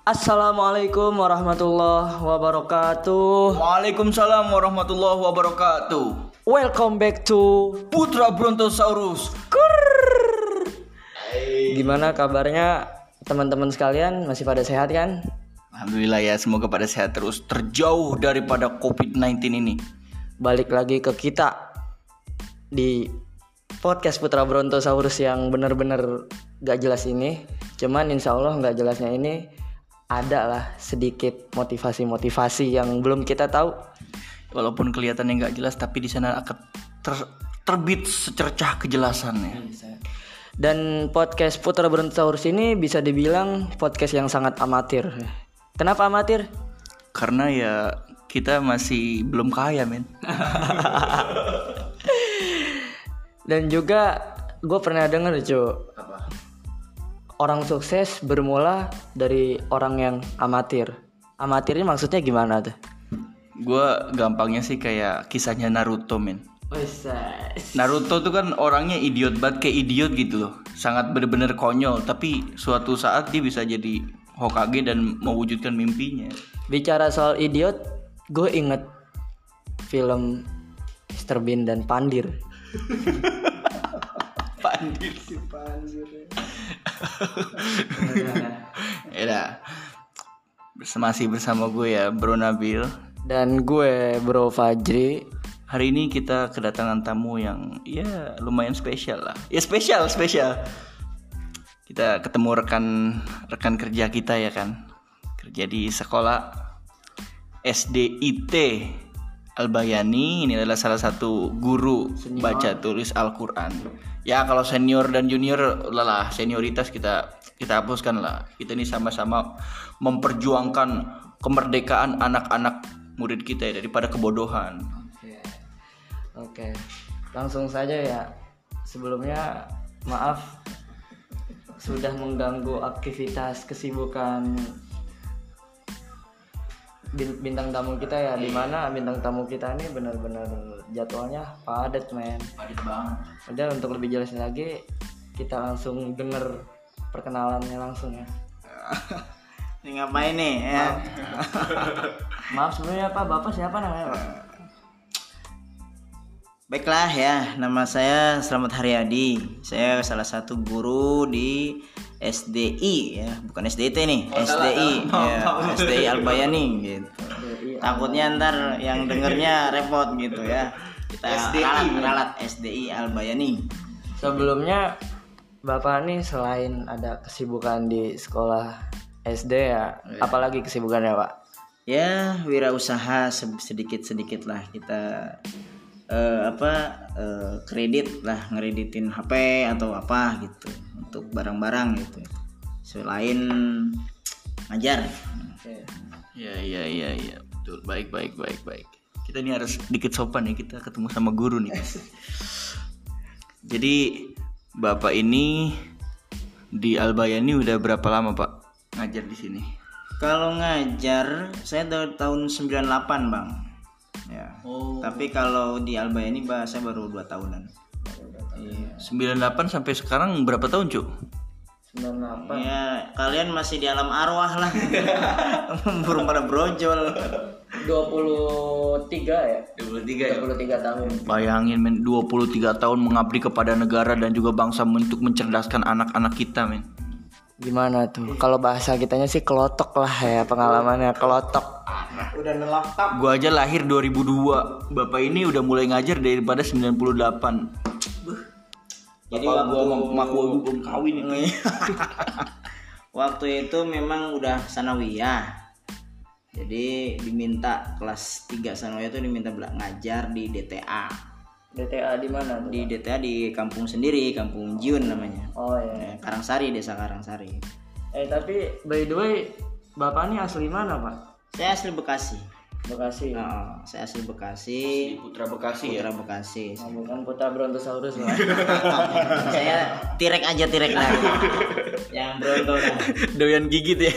Assalamualaikum warahmatullahi wabarakatuh. Waalaikumsalam warahmatullahi wabarakatuh. Welcome back to Putra Brontosaurus. Gimana kabarnya teman-teman sekalian? Masih pada sehat kan? Alhamdulillah ya, semoga pada sehat terus terjauh daripada COVID-19 ini. Balik lagi ke kita di podcast Putra Brontosaurus yang bener-bener gak jelas ini. Cuman insya Allah gak jelasnya ini ada lah sedikit motivasi-motivasi yang belum kita tahu. Walaupun kelihatannya nggak jelas, tapi di sana akan ter- terbit secercah kejelasannya. Dan podcast Putra Brontosaurus ini bisa dibilang podcast yang sangat amatir. Kenapa amatir? Karena ya kita masih belum kaya, men. Dan juga gue pernah denger cuy Orang sukses bermula dari orang yang amatir Amatirnya maksudnya gimana tuh? Gue gampangnya sih kayak kisahnya Naruto, men. Naruto tuh kan orangnya idiot banget kayak idiot gitu loh sangat bener-bener konyol tapi suatu saat dia bisa jadi Hokage dan mewujudkan mimpinya Bicara soal idiot Gue inget film Mr. Bean dan Pandir Pandir sih ya Bersama- masih bersama gue ya Bro Nabil. Dan gue Bro Fajri. Hari ini kita kedatangan tamu yang ya lumayan spesial lah. Ya spesial spesial. Kita ketemu rekan rekan kerja kita ya kan. Kerja di sekolah SDIT Albayani ini adalah salah satu guru baca tulis Al-Quran. Ya kalau senior dan junior lelah senioritas kita kita hapuskan lah. Kita ini sama-sama memperjuangkan kemerdekaan anak-anak murid kita ya daripada kebodohan. Oke. Langsung saja ya. Sebelumnya Maaf Sudah mengganggu aktivitas kesibukan Bintang tamu kita ya Di mana bintang tamu kita ini benar-benar jadwalnya padat men. Padat banget. Udah untuk lebih jelas lagi Kita langsung denger perkenalannya langsung ya. Ini ngapain nih ya? Maaf. Sebelumnya Pak. Bapak siapa namanya Pak? Baiklah ya, nama saya Selamat Haryadi. Saya salah satu guru di SDI ya, bukan SDIT nih, SDI, ya, SDI Albayani gitu. Takutnya ntar yang dengernya repot gitu ya. Kita ralat, ralat SDI Albayani. Sebelumnya Bapak nih selain ada kesibukan di sekolah SD ya, apalagi kesibukannya Pak? Ya, wirausaha sedikit sedikit lah kita eh, apa eh, kredit lah ngereditin HP atau apa gitu untuk barang-barang gitu. Selain ngajar. ya ya ya ya betul baik baik baik baik kita ini harus dikit sopan ya kita ketemu sama guru nih jadi bapak ini di Albayani udah berapa lama pak ngajar di sini Kalau ngajar saya dari tahun 98, Bang. Ya. Tapi kalau di Albayani bah, saya baru 2 tahunan. Iya. 98 sampai sekarang berapa tahun cuk 98 Ya, kalian masih di alam arwah lah. Burung pada brojol. 23 ya 23 23 tahun bayangin men 23 tahun mengabdi kepada negara dan juga bangsa untuk mencerdaskan anak-anak kita men gimana tuh kalau bahasa kitanya sih kelotok lah ya pengalamannya kelotok Udah nelak tap. gua aja lahir 2002 bapak ini udah mulai ngajar daripada 98 Jadi Bapak waktu gua emak gua belum kawin ini waktu itu memang udah sanawiyah. Jadi diminta kelas 3 sanawiyah itu diminta bela- ngajar di DTA. DTA di mana tuh Di DTA di kampung sendiri, Kampung Jiun namanya. oh ya Eh, Karangsari, Desa Karangsari. eh tapi by the way bapak ini asli mana pak Saya asli Bekasi. Bekasi Oh, saya asli Bekasi. Putra Bekasi ya Putra Bekasi. Oh, bukan putra brontosaurus pak saya tirek aja tirek lagi. Yang bronto doyan gigit ya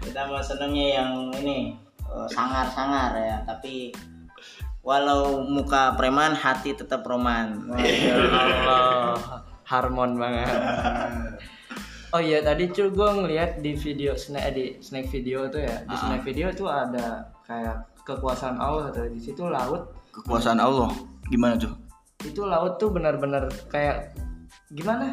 Kita mau senengnya yang ini eh, sangar-sangar ya, tapi walau muka preman hati tetap roman. Masya Allah. Harmon banget. Oh iya tadi cuy gue ngeliat di video snack di snack video tuh ya. Di snack video tuh ada kayak kekuasaan Allah tuh. Di situ laut. Kekuasaan Allah. Gimana tuh? itu laut tuh benar-benar kayak gimana?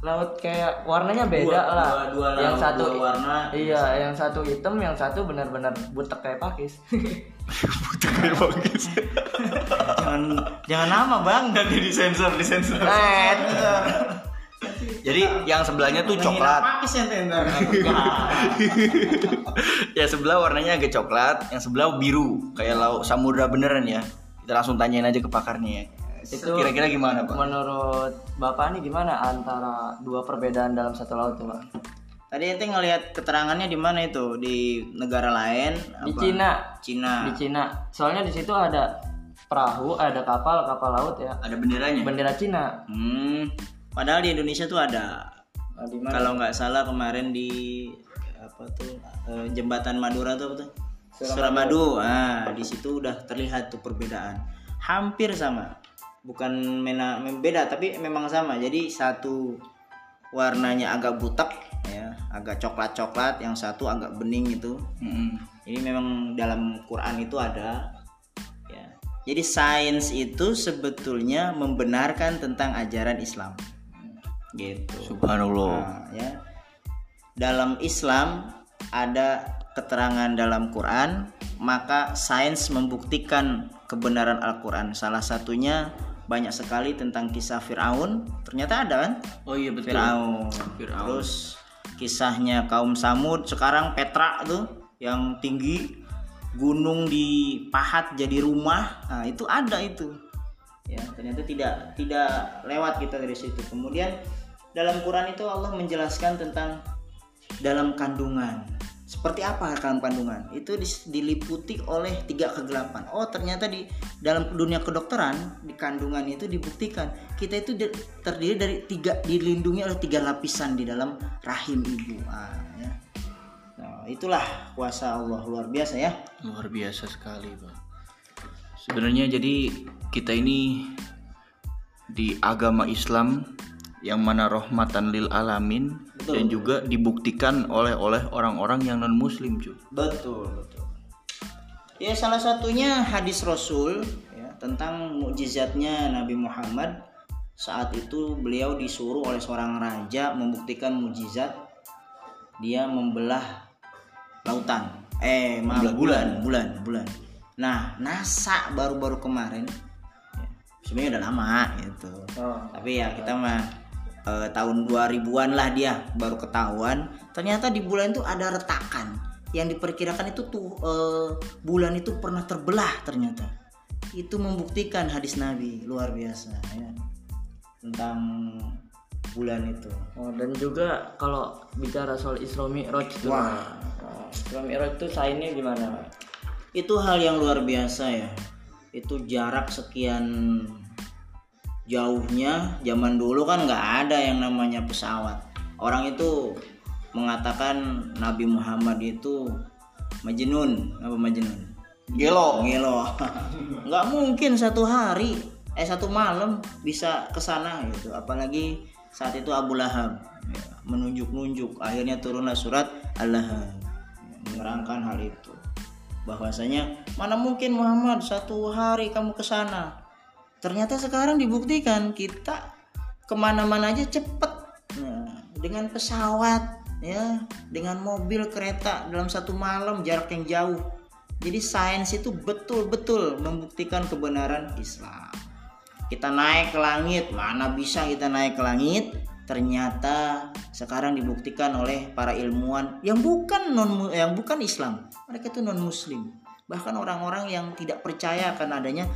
Laut kayak warnanya beda Dua- lah. dua- dua yang laut, satu dua warna. iya yang satu hitam yang satu benar-benar butek kayak pakis Butuh bagus. jangan jangan nama bang Nanti disensor, disensor. Jadi yang sebelahnya tuh coklat. pakis yang tender ya sebelah warnanya agak coklat, yang sebelah biru, kayak laut samudra beneran ya. Kita langsung tanyain aja ke pakarnya ya. Itu kira-kira gimana, Pak? menurut bapak ini gimana antara dua perbedaan dalam satu laut tuh Pak? Tadi ente ngelihat keterangannya di mana itu? Di negara lain? Di apa? Cina. Cina. Di Cina. Soalnya di situ ada perahu ada kapal kapal laut ya. Ada benderanya? bendera Cina. Hmm. Padahal di Indonesia tuh ada. Nah, kalau nggak salah kemarin di apa tuh eh, jembatan Madura tuh apa tuh? Suramadu. Ah di situ udah terlihat tuh perbedaan. Hampir sama. Bukan mena beda tapi memang sama. Jadi satu warnanya agak butek agak coklat coklat yang satu agak bening itu Mm-mm. ini memang dalam Quran itu ada ya jadi sains itu sebetulnya membenarkan tentang ajaran Islam gitu Subhanallah. Nah, ya. Dalam Islam ada keterangan dalam Quran, maka sains membuktikan kebenaran Al-Quran. Salah satunya banyak sekali tentang kisah Fir'aun. Ternyata ada kan? Oh iya betul. Fir'aun. Fir'aun. Terus kisahnya kaum Samud. Sekarang Petra tuh yang tinggi gunung dipahat jadi rumah. Nah, itu ada itu. Ya, ternyata tidak tidak lewat kita dari situ. Kemudian dalam Quran itu Allah menjelaskan tentang dalam kandungan. Seperti apa dalam kandungan? Itu diliputi oleh tiga kegelapan. Oh, ternyata di dalam dunia kedokteran di kandungan itu dibuktikan kita itu di- terdiri dari tiga dilindungi oleh tiga lapisan di dalam rahim ibu. Ah, ya. Nah, itulah kuasa Allah luar biasa ya. Luar biasa sekali, Pak. Sebenarnya jadi kita ini di agama Islam yang mana rahmatan lil alamin dan juga dibuktikan oleh oleh orang-orang yang non muslim cuy. Betul, betul. Ya salah satunya hadis Rasul ya, tentang mukjizatnya Nabi Muhammad saat itu beliau disuruh oleh seorang raja membuktikan mukjizat dia membelah lautan. Eh, maaf, bulan, bulan, bulan. Nah, NASA baru-baru kemarin ya, sebenarnya udah lama gitu. oh. Tapi ya kita mah eh, tahun 2000-an lah dia baru ketahuan. Ternyata di bulan itu ada retakan yang diperkirakan itu tuh eh, bulan itu pernah terbelah ternyata. Itu membuktikan hadis Nabi luar biasa ya tentang bulan itu. Oh, dan juga kalau bicara soal Isra Mi'raj tuh. Wah. Isra Mi'raj tuh sainnya gimana? Pak? Itu hal yang luar biasa ya. Itu jarak sekian jauhnya zaman dulu kan nggak ada yang namanya pesawat. Orang itu mengatakan Nabi Muhammad itu majnun. Apa majnun? Gelo. Gelo. nggak mungkin satu hari eh satu malam bisa ke sana gitu. Apalagi saat itu Abu Lahab. Ya, menunjuk-nunjuk. Akhirnya turunlah surat Al-Lahab. Ya, menerangkan hal itu. Bahwasanya mana mungkin Muhammad satu hari kamu ke sana ternyata sekarang dibuktikan kita ke mana-mana aja cepet. Nah, dengan pesawat ya dengan mobil kereta dalam satu malam jarak yang jauh. Jadi sains itu betul-betul membuktikan kebenaran Islam. Kita naik ke langit mana bisa kita naik ke langit? Ternyata sekarang dibuktikan oleh para ilmuwan yang bukan non yang bukan Islam. Mereka itu non muslim bahkan orang-orang yang tidak percaya akan adanya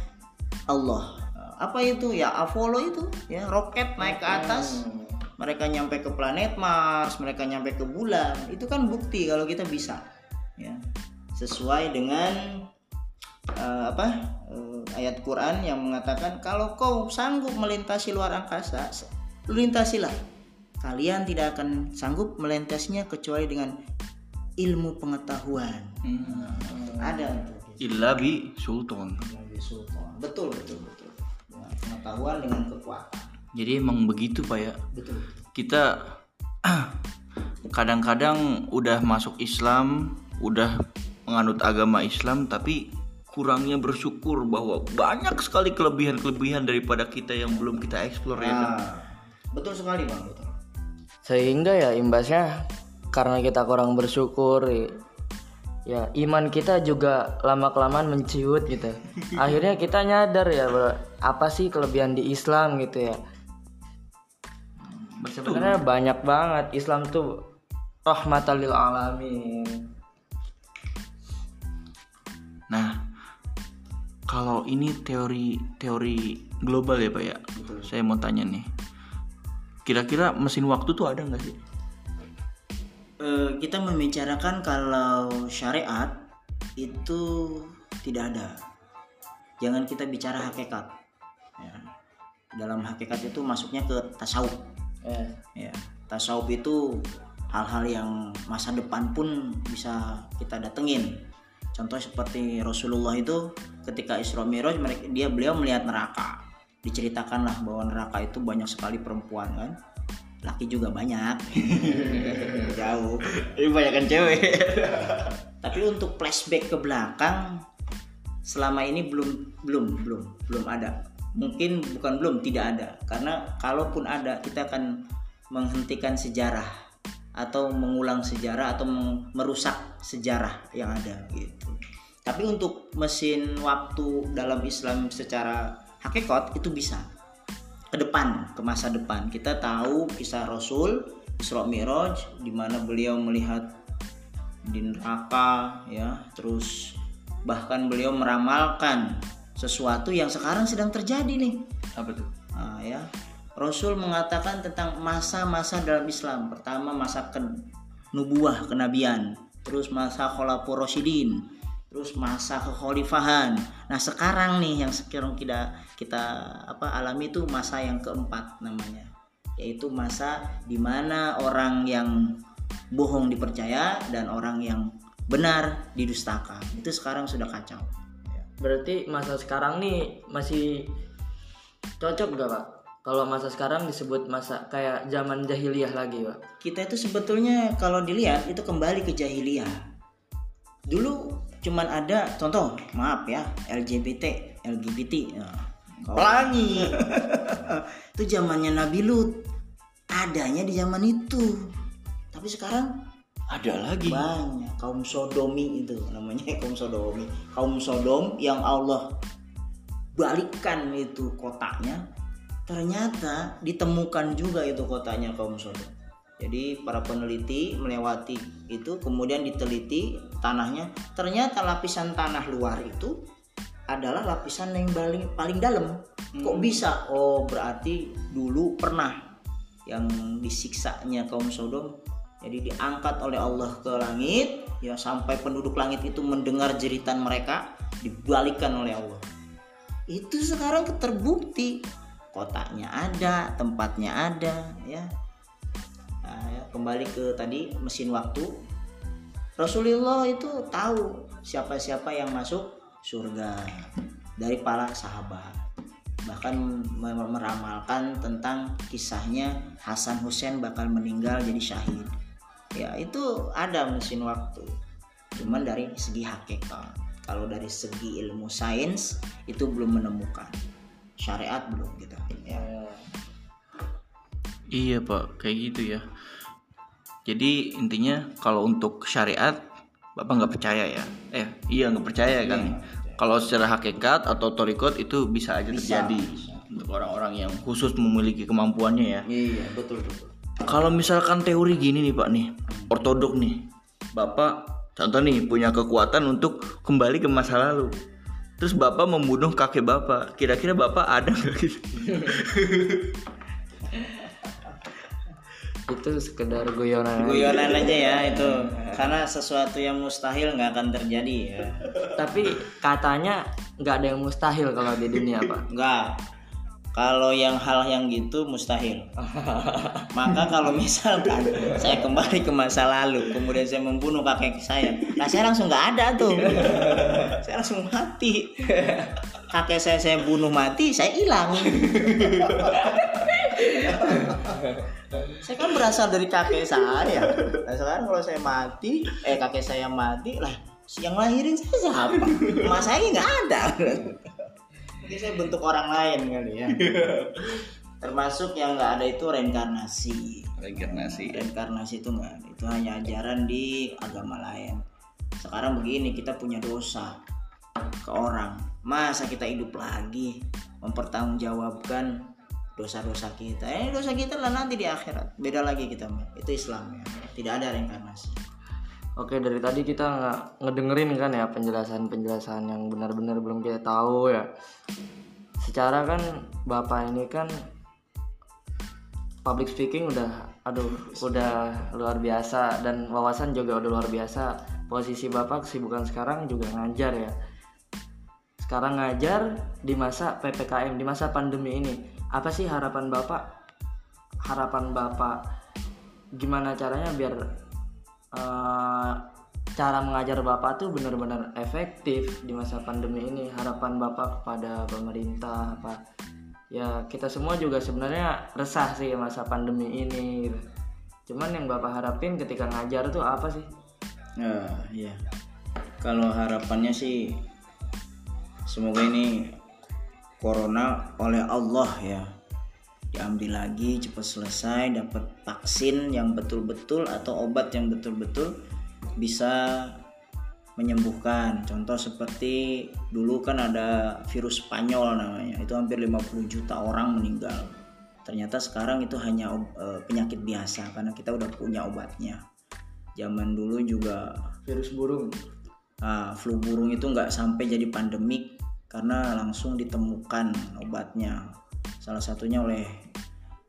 Allah apa itu ya Apollo itu ya roket naik ke atas. Mereka nyampe ke planet Mars mereka nyampe ke bulan. Itu kan bukti kalau kita bisa ya. Sesuai dengan eh, apa eh, ayat Quran yang mengatakan kalau kau sanggup melintasi luar angkasa lintasilah. Kalian tidak akan sanggup melintasinya kecuali dengan ilmu pengetahuan. Ada. Untuk Illa bi sultan. Betul betul betul pengetahuan dengan kekuatan Jadi emang begitu Pak ya. betul Kita kadang-kadang udah masuk Islam, udah menganut agama Islam tapi kurangnya bersyukur bahwa banyak sekali kelebihan-kelebihan daripada kita yang belum kita eksplor ya kan. Nah, betul sekali bang betul sehingga ya imbasnya karena kita kurang bersyukur ya, iman kita juga lama kelamaan menciut gitu. Akhirnya kita nyadar ya bahwa apa sih kelebihan di Islam gitu ya. Sebenarnya banyak banget. Islam tuh rahmatan lil alamin. Nah, kalau ini teori teori global ya pak ya. Saya mau tanya nih, kira-kira mesin waktu tuh ada nggak sih? Eh, kita membicarakan kalau syariat itu tidak ada. Jangan kita bicara hakikat. Ya. dalam hakikat itu masuknya ke tasawuf. Eh, ya. Tasawuf itu hal-hal yang masa depan pun bisa kita datengin. Contoh seperti Rasulullah itu ketika Isra Mi'raj mereka dia beliau melihat neraka. Diceritakanlah bahwa neraka itu banyak sekali perempuan kan laki juga banyak. Jauh. Ini banyak kan cewek. tapi untuk flashback ke belakang selama ini belum belum belum belum ada. Mungkin bukan belum tidak ada. Karena kalaupun ada kita akan menghentikan sejarah atau mengulang sejarah atau merusak sejarah yang ada gitu. Tapi untuk mesin waktu dalam Islam secara hakikat itu bisa ke depan ke masa depan. Kita tahu kisah Rasul Isra Mi'raj di mana beliau melihat di neraka ya. Terus bahkan beliau meramalkan sesuatu yang sekarang sedang terjadi nih. Apa tuh? Nah, ya. Rasul mengatakan tentang masa-masa dalam Islam. Pertama masa ke nubuah kenabian. Terus masa khulafur rasyidin terus masa kekhalifahan. Nah sekarang nih yang sekarang kita kita apa alami itu masa yang keempat namanya. Yaitu masa di mana orang yang bohong dipercaya dan orang yang benar didustakan itu sekarang sudah kacau. Berarti masa sekarang nih masih cocok gak pak? Kalau masa sekarang disebut masa kayak zaman jahiliyah lagi pak? kita itu sebetulnya kalau dilihat itu kembali ke jahiliyah. Dulu cuman ada contoh maaf ya LGBT LGBT ya. Pelangi. itu zamannya Nabi Lut adanya di zaman itu tapi sekarang Ada lagi. banyak kaum sodomi itu namanya kaum sodomi kaum sodom yang Allah balikkan itu kotaknya ternyata ditemukan juga itu kotaknya kaum sodom jadi para peneliti melewati itu kemudian diteliti tanahnya. Ternyata lapisan tanah luar itu adalah lapisan yang paling paling dalam. Kok bisa? Oh berarti dulu pernah yang disiksanya kaum Sodom. Jadi diangkat oleh Allah ke langit ya sampai penduduk langit itu mendengar jeritan mereka dibalikan oleh Allah. Itu sekarang terbukti. Kotaknya ada tempatnya ada ya. Nah, ya, kembali ke tadi mesin waktu Rasulullah itu tahu siapa-siapa yang masuk surga dari para sahabat. Bahkan me- meramalkan tentang kisahnya Hasan Hussein bakal meninggal jadi syahid. Ya itu ada mesin waktu. Cuman dari segi hakikat. Kalau dari segi ilmu sains itu belum menemukan. Syariat belum gitu ya Iya pak, kayak gitu ya. Jadi intinya kalau untuk syariat, bapak nggak percaya ya? Eh, iya nggak percaya kan? Kalau secara hakikat atau torikot itu bisa aja terjadi untuk orang-orang yang khusus memiliki kemampuannya ya. iya betul betul Kalau misalkan teori gini nih pak nih, ortodok nih, bapak contoh nih punya kekuatan untuk kembali ke masa lalu. Terus bapak membunuh kakek bapak, kira-kira bapak ada nggak gitu? Itu sekedar guyonan. guyonan aja ya itu. Karena sesuatu yang mustahil nggak akan terjadi ya. Tapi katanya nggak ada yang mustahil kalau di dunia pak. nggak. Kalau yang hal yang gitu mustahil. Maka kalau misalkan saya kembali ke masa lalu kemudian saya membunuh kakek saya nah saya langsung nggak ada tuh. Saya langsung mati. Kakek saya saya bunuh mati saya hilang saya kan berasal dari kakek saya. Nah sekarang kalau saya mati eh kakek saya mati lah yang lahirin saya siapa? Emak saya nggak ada. Mungkin saya bentuk orang lain kali ya. Termasuk yang nggak ada itu reinkarnasi. Reinkarnasi. reinkarnasi itu nggak itu hanya ajaran di agama lain. Sekarang begini kita punya dosa ke orang. Masa kita hidup lagi? Mempertanggungjawabkan dosa-dosa kita eh dosa kita lah nanti di akhirat beda lagi kita itu Islam ya tidak ada reinkarnasi Oke dari tadi kita nggak ngedengerin kan ya penjelasan-penjelasan yang benar-benar belum kita tahu ya. Secara kan bapak ini kan public speaking udah, aduh udah luar biasa dan wawasan juga udah luar biasa. Posisi bapak kesibukan sekarang juga ngajar ya. Sekarang ngajar di masa ppkm di masa pandemi ini. Apa sih harapan bapak? Harapan bapak gimana caranya biar eh, cara mengajar bapak tuh benar-benar efektif di masa pandemi ini? Harapan bapak kepada pemerintah apa? Ya kita semua juga sebenarnya resah sih masa pandemi ini. Cuman yang bapak harapin ketika ngajar tuh apa sih? Ya iya. Kalau harapannya sih semoga ini corona oleh Allah ya. Diambil lagi cepat selesai dapat vaksin yang betul-betul atau obat yang betul-betul bisa menyembuhkan. Contoh seperti dulu kan ada virus Spanyol namanya itu hampir 50 juta orang meninggal. Ternyata sekarang itu hanya eh, penyakit biasa karena kita udah punya obatnya. Zaman dulu juga virus burung. Ah, flu burung itu nggak sampai jadi pandemik karena langsung ditemukan obatnya salah satunya oleh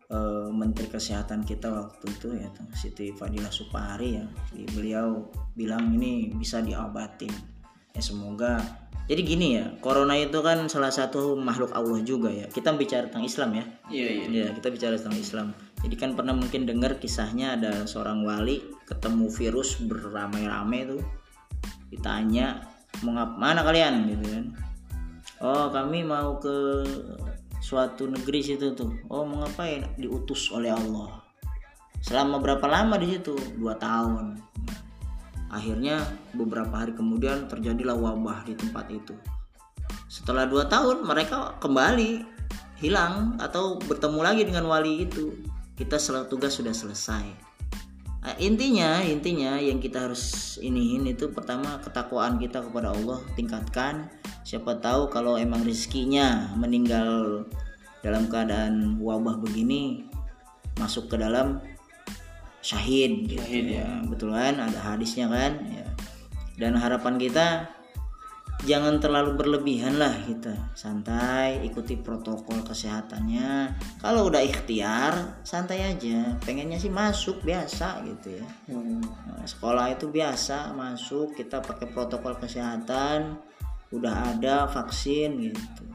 eh, Menteri Kesehatan kita waktu itu ya Siti Fadila Supari ya beliau bilang ini bisa diobatin ya semoga jadi gini ya corona itu kan salah satu makhluk Allah juga ya kita bicara tentang Islam ya Iya iya. Ya, kita bicara tentang Islam. Jadi kan pernah mungkin dengar kisahnya ada seorang wali ketemu virus beramai-ramai tuh. Ditanya, "Mau ngap mana kalian?" gitu kan. Oh, kami mau ke suatu negeri situ tuh. Oh, mau ngapain? Diutus oleh Allah. Selama berapa lama di situ? Dua tahun. Akhirnya beberapa hari kemudian terjadilah wabah di tempat itu. Setelah dua tahun mereka kembali hilang atau bertemu lagi dengan wali itu. Kita tugas sudah selesai. Nah, intinya intinya yang kita harus iniin itu pertama ketakwaan kita kepada Allah tingkatkan. Siapa tahu kalau emang rezekinya meninggal dalam keadaan wabah begini masuk ke dalam syahid gitu ya. Betul kan? Ada hadisnya kan? Ya. Dan harapan kita jangan terlalu berlebihan lah kita santai ikuti protokol kesehatannya. Kalau udah ikhtiar santai aja. Pengennya sih masuk biasa gitu ya. Nah, sekolah itu biasa masuk kita pakai protokol kesehatan udah ada vaksin gitu.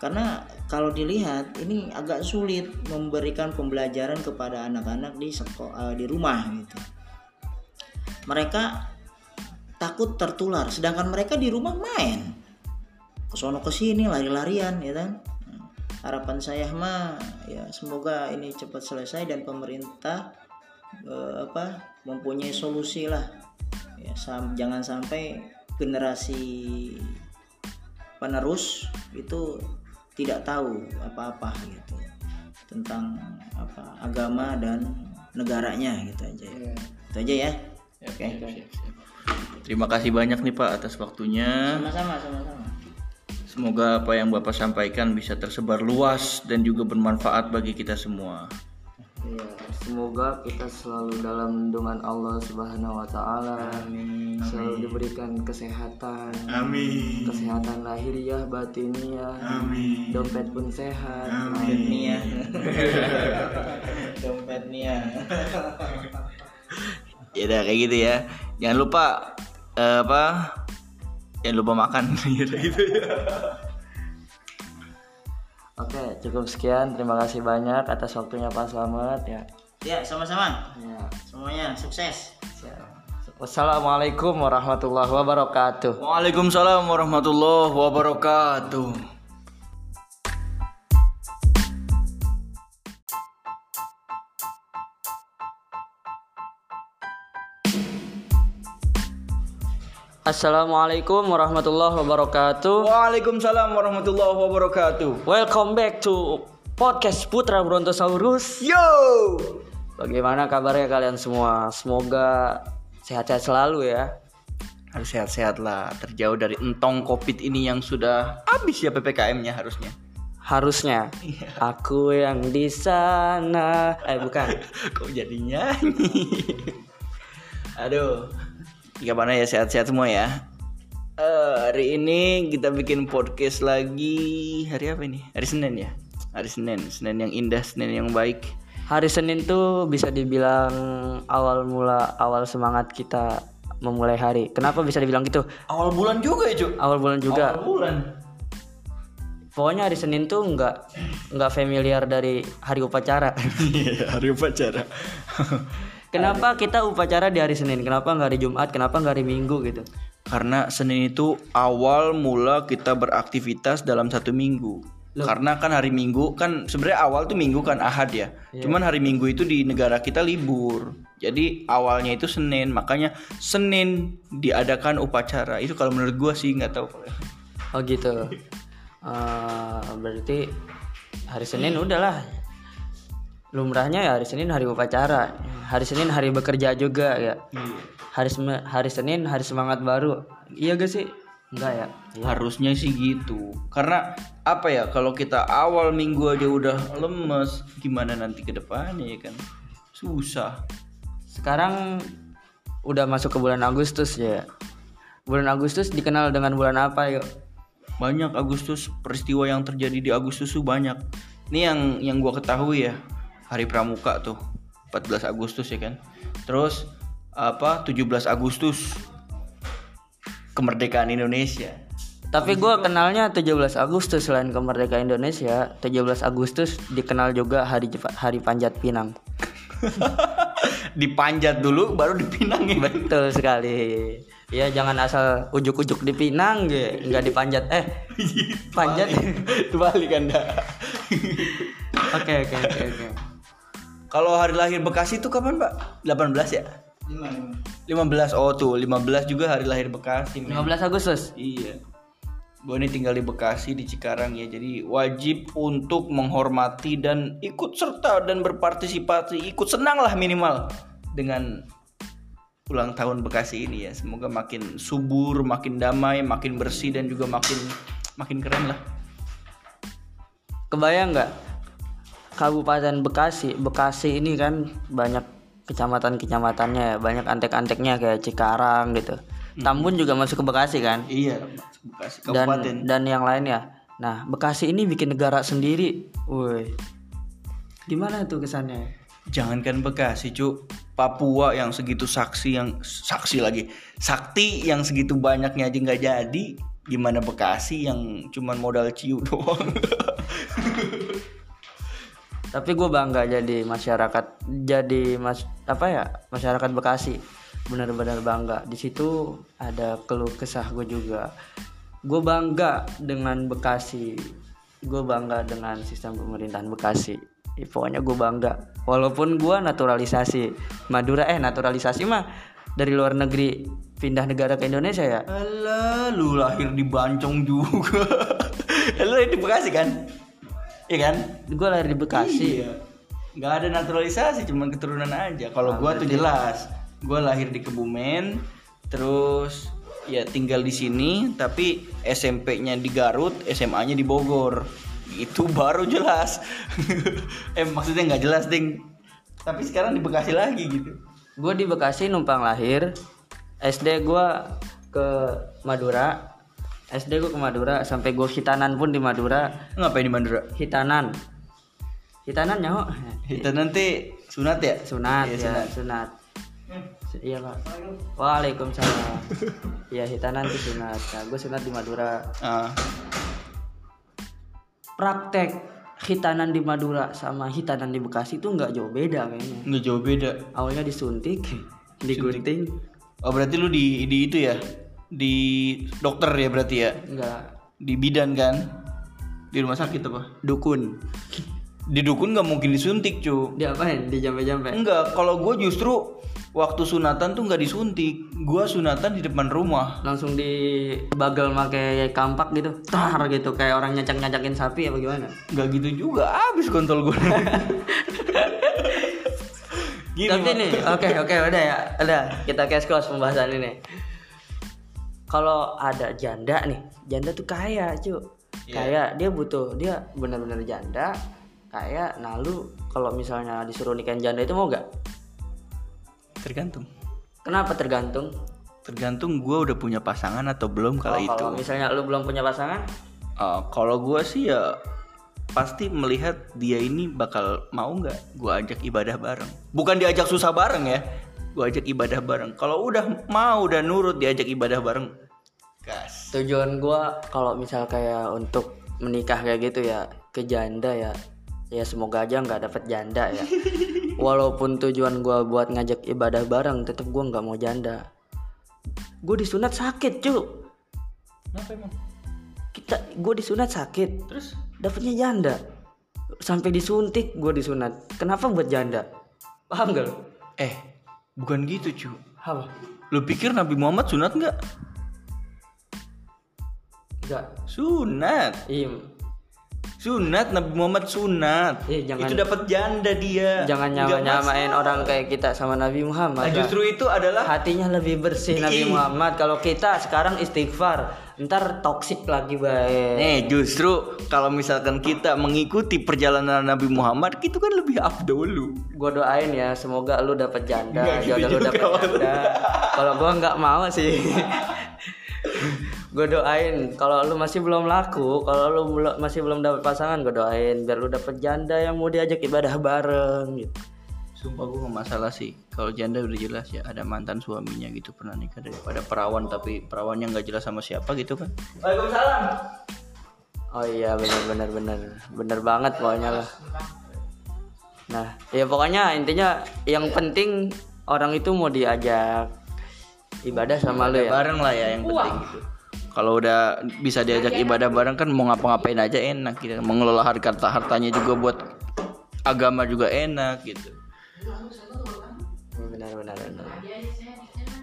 Karena kalau dilihat ini agak sulit memberikan pembelajaran kepada anak-anak di sekolah di rumah gitu. Mereka takut tertular. Sedangkan mereka di rumah main. Kesono ke sini lari-larian ya kan? Harapan saya mah ya semoga ini cepat selesai dan pemerintah eh, apa mempunyai solusi lah. Ya sam- jangan sampai generasi penerus itu tidak tahu apa-apa gitu tentang apa agama dan negaranya gitu aja ya. itu aja ya. Oke Terima kasih banyak nih Pak atas waktunya. sama-sama sama-sama Semoga apa yang Bapak sampaikan bisa tersebar luas dan juga bermanfaat bagi kita semua. Iya, semoga kita selalu dalam lindungan Allah Subhanahu wa taala. Selalu diberikan kesehatan. Amin. Kesehatan lahiriah, batiniah. Amin. Dompet pun sehat. dompet Nia dompet Nia Ya udah kayak gitu ya. Jangan lupa eh, apa? Jangan lupa makan gitu gitu ya. Oke, cukup sekian. Terima kasih banyak atas waktunya Pak Slamet ya. ya sama-sama Ya. semuanya sukses. Wassalamualaikum warahmatullahi wabarakatuh. Waalaikumsalam warahmatullahi wabarakatuh. Assalamualaikum warahmatullahi wabarakatuh. Waalaikumsalam warahmatullahi wabarakatuh. Welcome back to podcast Putra Brontosaurus. Yo. Bagaimana kabarnya kalian semua? Semoga sehat-sehat selalu ya. Harus sehat-sehat lah, terjauh dari entong covid ini yang sudah habis ya ppkm-nya harusnya. Harusnya aku yang di sana. Eh bukan. Kok jadi nyanyi? Aduh. Gimana ya sehat-sehat semua ya? Eh, hari ini kita bikin podcast lagi hari apa ini? Hari Senin ya? Hari Senin, Senin yang indah, Senin yang baik. Hari Senin tuh bisa dibilang awal mula awal semangat kita memulai hari. Kenapa bisa dibilang gitu? Awal bulan juga ya, Cuk? Awal bulan juga. Awal bulan. Pokoknya hari Senin tuh nggak nggak familiar dari hari upacara. Iya, hari upacara. Kenapa kita upacara di hari Senin? Kenapa nggak hari Jumat? Kenapa nggak hari Minggu gitu? Karena Senin itu awal mula kita beraktivitas dalam satu minggu. Karena kan hari Minggu kan sebenarnya awal tuh Minggu kan Ahad ya. Cuman hari Minggu itu di negara kita libur. Jadi awalnya itu Senin, makanya Senin diadakan upacara. Itu kalau menurut gua sih nggak tahu. Oh gitu. Eh, berarti hari Senin udahlah. Lumrahnya ya hari Senin hari upacara. Hari Senin hari bekerja juga ya. Hari Sem- hari Senin hari semangat baru. Iya gak sih? Enggak ya. Harusnya sih gitu. Karena apa ya kalau kita awal minggu aja udah lemes, gimana nanti ke depannya ya kan? Susah. Sekarang udah masuk ke bulan Agustus ya. Bulan Agustus dikenal dengan bulan apa yuk? Banyak Agustus peristiwa yang terjadi di Agustus tuh banyak. Ini yang yang gua ketahui ya. Hari Pramuka tuh 14 Agustus ya kan. Terus apa 17 Agustus kemerdekaan Indonesia. Tapi gue kenalnya 17 Agustus selain kemerdekaan Indonesia, 17 Agustus dikenal juga hari hari Panjat Pinang. Dipanjat dulu baru dipinang ya. Betul sekali. Ya jangan asal ujuk-ujuk dipinang ge, nggak dipanjat. Eh, panjat. Terbalik Anda. Oke oke oke oke. Kalau hari lahir Bekasi itu kapan, Pak? 18 ya? 15. Oh tuh, 15 juga hari lahir Bekasi. men. 15 Agustus. Iya. Gue ini tinggal di Bekasi di Cikarang ya, jadi wajib untuk menghormati dan ikut serta dan berpartisipasi, ikut senang lah minimal dengan ulang tahun Bekasi ini ya. Semoga makin subur, makin damai, makin bersih dan juga makin makin keren lah. Kebayang nggak? Kabupaten Bekasi, Bekasi ini kan banyak kecamatan-kecamatannya ya, banyak antek-anteknya kayak Cikarang gitu. Tambun juga masuk ke Bekasi kan? Iya, Bekasi dan kabupaten. dan yang lainnya. Nah, Bekasi ini bikin negara sendiri. Woi. Gimana tuh kesannya? Jangankan Bekasi, Cuk. Papua yang segitu saksi yang saksi lagi. Sakti yang segitu banyaknya aja nggak jadi. Gimana Bekasi yang cuman modal ciu doang. Tapi gue bangga jadi masyarakat, jadi mas apa ya masyarakat Bekasi, benar-benar bangga. Di situ ada keluh kesah gue juga. Gue bangga dengan Bekasi, gue bangga dengan sistem pemerintahan Bekasi. Ya, pokoknya gue bangga. Walaupun gue naturalisasi Madura, eh naturalisasi mah dari luar negeri pindah negara ke Indonesia ya. Alah, lu lahir di Bancong juga. lu di Bekasi kan? Iya kan? Gue lahir di Bekasi. Iya. Nggak ada naturalisasi, cuman keturunan aja. Kalau gua tuh jelas, gua lahir di Kebumen, terus ya tinggal di sini, tapi SMP-nya di Garut, SMA-nya di Bogor. Itu baru jelas. eh maksudnya nggak jelas, ding. Tapi sekarang di Bekasi lagi gitu. Gue di Bekasi numpang lahir. SD gue ke Madura. SD gue ke Madura sampai gue hitanan pun di Madura. Ngapain di Mandura? Hitanan. Hitanan nyaho. Kita nanti sunat ya? Sunat Iya, ya, sunat. Iya pak. Waalaikumsalam. Iya hitanan itu sunat. Nah, gue sunat di Madura. Ah, Praktek hitanan di Madura sama hitanan di Bekasi itu nggak jauh beda kayaknya. nggak jauh beda. Awalnya disuntik, digunting, Oh berarti lu di di itu ya? Di dokter ya berarti ya? nggak Di bidan kan? Di rumah sakit apa? dukun. Di dukun nggak mungkin disuntik cu. Diapain? Dijampe-jampe. Enggak, kalau gue justru waktu sunatan tuh nggak disuntik gua sunatan di depan rumah langsung di bagel pakai kampak gitu tar gitu kayak orang nyacak nyacakin sapi apa gimana nggak gitu juga habis kontol gua Gini, tapi nih oke oke udah ya udah kita cash close pembahasan ini kalau ada janda nih janda tuh kaya cu. Iya. kaya dia butuh dia bener-bener janda kaya nah lu kalau misalnya disuruh nikahin janda itu mau gak tergantung. Kenapa tergantung? Tergantung gua udah punya pasangan atau belum Oh, kalau itu. kalau misalnya lu belum punya pasangan? Uh, kalau gua sih ya pasti melihat dia ini bakal mau nggak gua ajak ibadah bareng. Bukan diajak susah bareng ya gua ajak ibadah bareng. Kalau udah mau dan nurut diajak ibadah bareng. Gas. Tujuan gua kalau misal kayak untuk menikah kayak gitu ya ke janda ya. Ya semoga aja nggak dapet janda ya. Walaupun tujuan gua buat ngajak ibadah bareng tetap gua nggak mau janda. Gue disunat sakit cu. Kenapa emang? Kita gue disunat sakit. Terus? Dapetnya janda. Sampai disuntik gue disunat. Kenapa buat janda? Paham gak lu? Eh bukan gitu cu. Apa? Lu pikir Nabi Muhammad sunat nggak? Enggak sunat? Iya sunat Nabi Muhammad sunat. Eh, jangan- itu dapat janda dia. Jangan nyama nyamain orang kayak kita sama Nabi Muhammad Nah, justru itu adalah hatinya lebih bersih Nabi. Muhammad. Kalau kita sekarang istighfar ntar toksik lagi baik. Nih justru kalau misalkan kita mengikuti perjalanan Nabi Muhammad itu kan lebih afdolu. gue doain ya semoga lu dapet janda. Nggak gitu jodoh lu Wan. janda. Kalau gue nggak mau sih gue doain. Kalau lu masih belum laku kalau lu masih belum dapet pasangan gue doain. Biar lu dapet janda yang mau diajak ibadah bareng gitu. Sumpah gue gak masalah sih. Kalau janda udah jelas ya ada mantan suaminya gitu pernah nikah daripada perawan tapi perawannya nggak jelas sama siapa gitu kan. Waalaikumsalam. Oh iya bener bener bener. Bener banget pokoknya lah. Nah ya pokoknya intinya yang penting orang itu mau diajak ibadah sama lu ya. Bareng lah ya yang penting gitu. Kalau udah bisa diajak ibadah bareng kan mau ngapa-ngapain aja enak gitu. Mengelola harta hartanya juga buat agama juga enak gitu. benar benar benar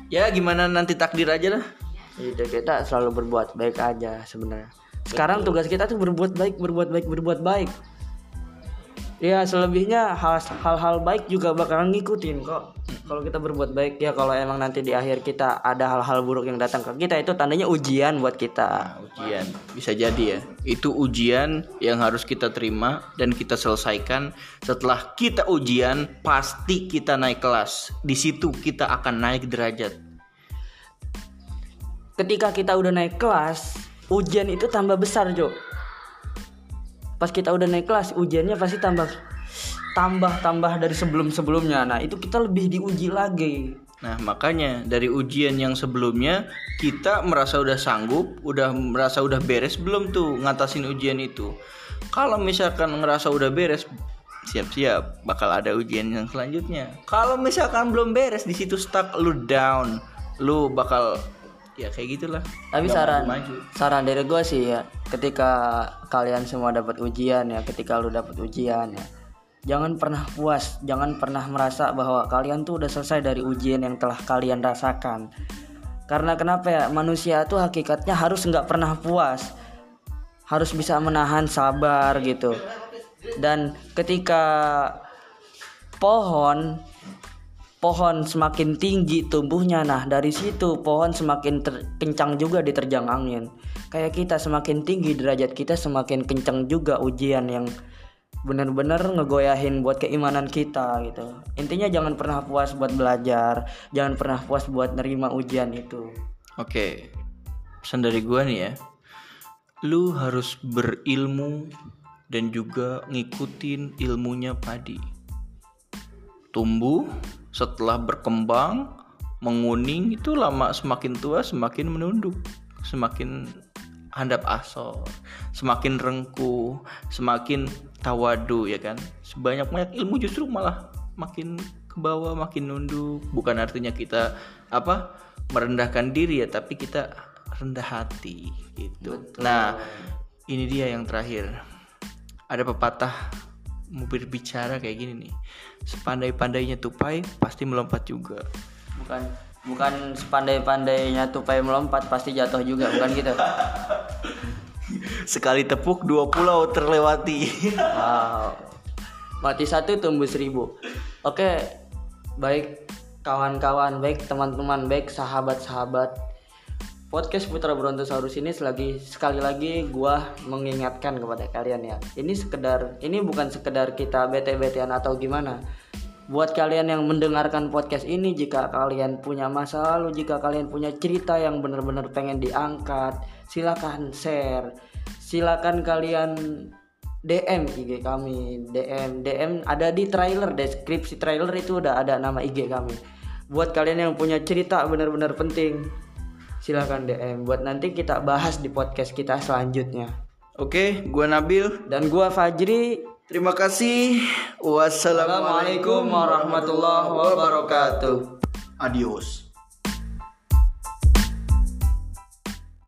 Ya gimana nanti takdir aja lah. Hidup kita selalu berbuat baik aja sebenarnya. Sekarang tugas kita tuh berbuat baik, berbuat baik, berbuat baik. Ya selebihnya hal- hal-hal baik juga bakalan ngikutin kok. Kalau kita berbuat baik ya kalau emang nanti di akhir kita ada hal-hal buruk yang datang ke kita itu tandanya ujian buat kita. Nah, ujian bisa jadi ya. Itu ujian yang harus kita terima dan kita selesaikan. Setelah kita ujian, pasti kita naik kelas. Di situ kita akan naik derajat. Ketika kita udah naik kelas, ujian itu tambah besar, Jo. Pas kita udah naik kelas, ujiannya pasti tambah tambah tambah dari sebelum-sebelumnya. Nah, itu kita lebih diuji lagi. Nah, makanya dari ujian yang sebelumnya kita merasa udah sanggup, udah merasa udah beres belum tuh ngatasin ujian itu. Kalau misalkan ngerasa udah beres, siap-siap bakal ada ujian yang selanjutnya. Kalau misalkan belum beres di situ stuck lu down, lu bakal ya kayak gitulah. Tapi saran maju-maju. saran dari gue sih ya, ketika kalian semua dapat ujian ya, ketika lu dapat ujian ya, jangan pernah puas, jangan pernah merasa bahwa kalian tuh udah selesai dari ujian yang telah kalian rasakan. Karena kenapa ya? Manusia tuh hakikatnya harus nggak pernah puas, harus bisa menahan sabar gitu. Dan ketika pohon pohon semakin tinggi tumbuhnya nah dari situ pohon semakin kencang juga diterjang angin kayak kita semakin tinggi derajat kita semakin kencang juga ujian yang bener-bener ngegoyahin buat keimanan kita gitu intinya jangan pernah puas buat belajar jangan pernah puas buat nerima ujian itu Oke, pesan dari gua nih ya. Lu harus berilmu dan juga ngikutin ilmunya padi. Tumbuh, setelah berkembang, menguning itu lama semakin tua semakin menunduk, semakin handap asor, semakin rengkuh, semakin tawadu ya kan. Sebanyak-banyak ilmu justru malah makin ke bawah, makin nunduk. Bukan artinya kita apa? merendahkan diri ya, tapi kita rendah hati gitu. Nah, ini dia yang terakhir. Ada pepatah mau berbicara kayak gini nih. Sepandai-pandainya tupai pasti melompat juga. Bukan bukan sepandai-pandainya tupai melompat pasti jatuh juga bukan gitu? Sekali tepuk dua pulau terlewati. Wow. Mati satu tumbuh seribu. Oke baik kawan-kawan baik teman-teman baik sahabat-sahabat podcast Putra Brontosaurus ini selagi sekali lagi gua mengingatkan kepada kalian ya. Ini sekedar ini bukan sekedar kita bete-betean atau gimana. Buat kalian yang mendengarkan podcast ini jika kalian punya masa lalu, jika kalian punya cerita yang benar-benar pengen diangkat, silakan share. Silakan kalian DM IG kami, DM DM ada di trailer, deskripsi trailer itu udah ada nama IG kami. Buat kalian yang punya cerita benar-benar penting, silakan DM buat nanti kita bahas di podcast kita selanjutnya. oke gua Nabil Dan gua Fajri. terima kasih wassalamualaikum Assalamualaikum warahmatullahi wabarakatuh. adios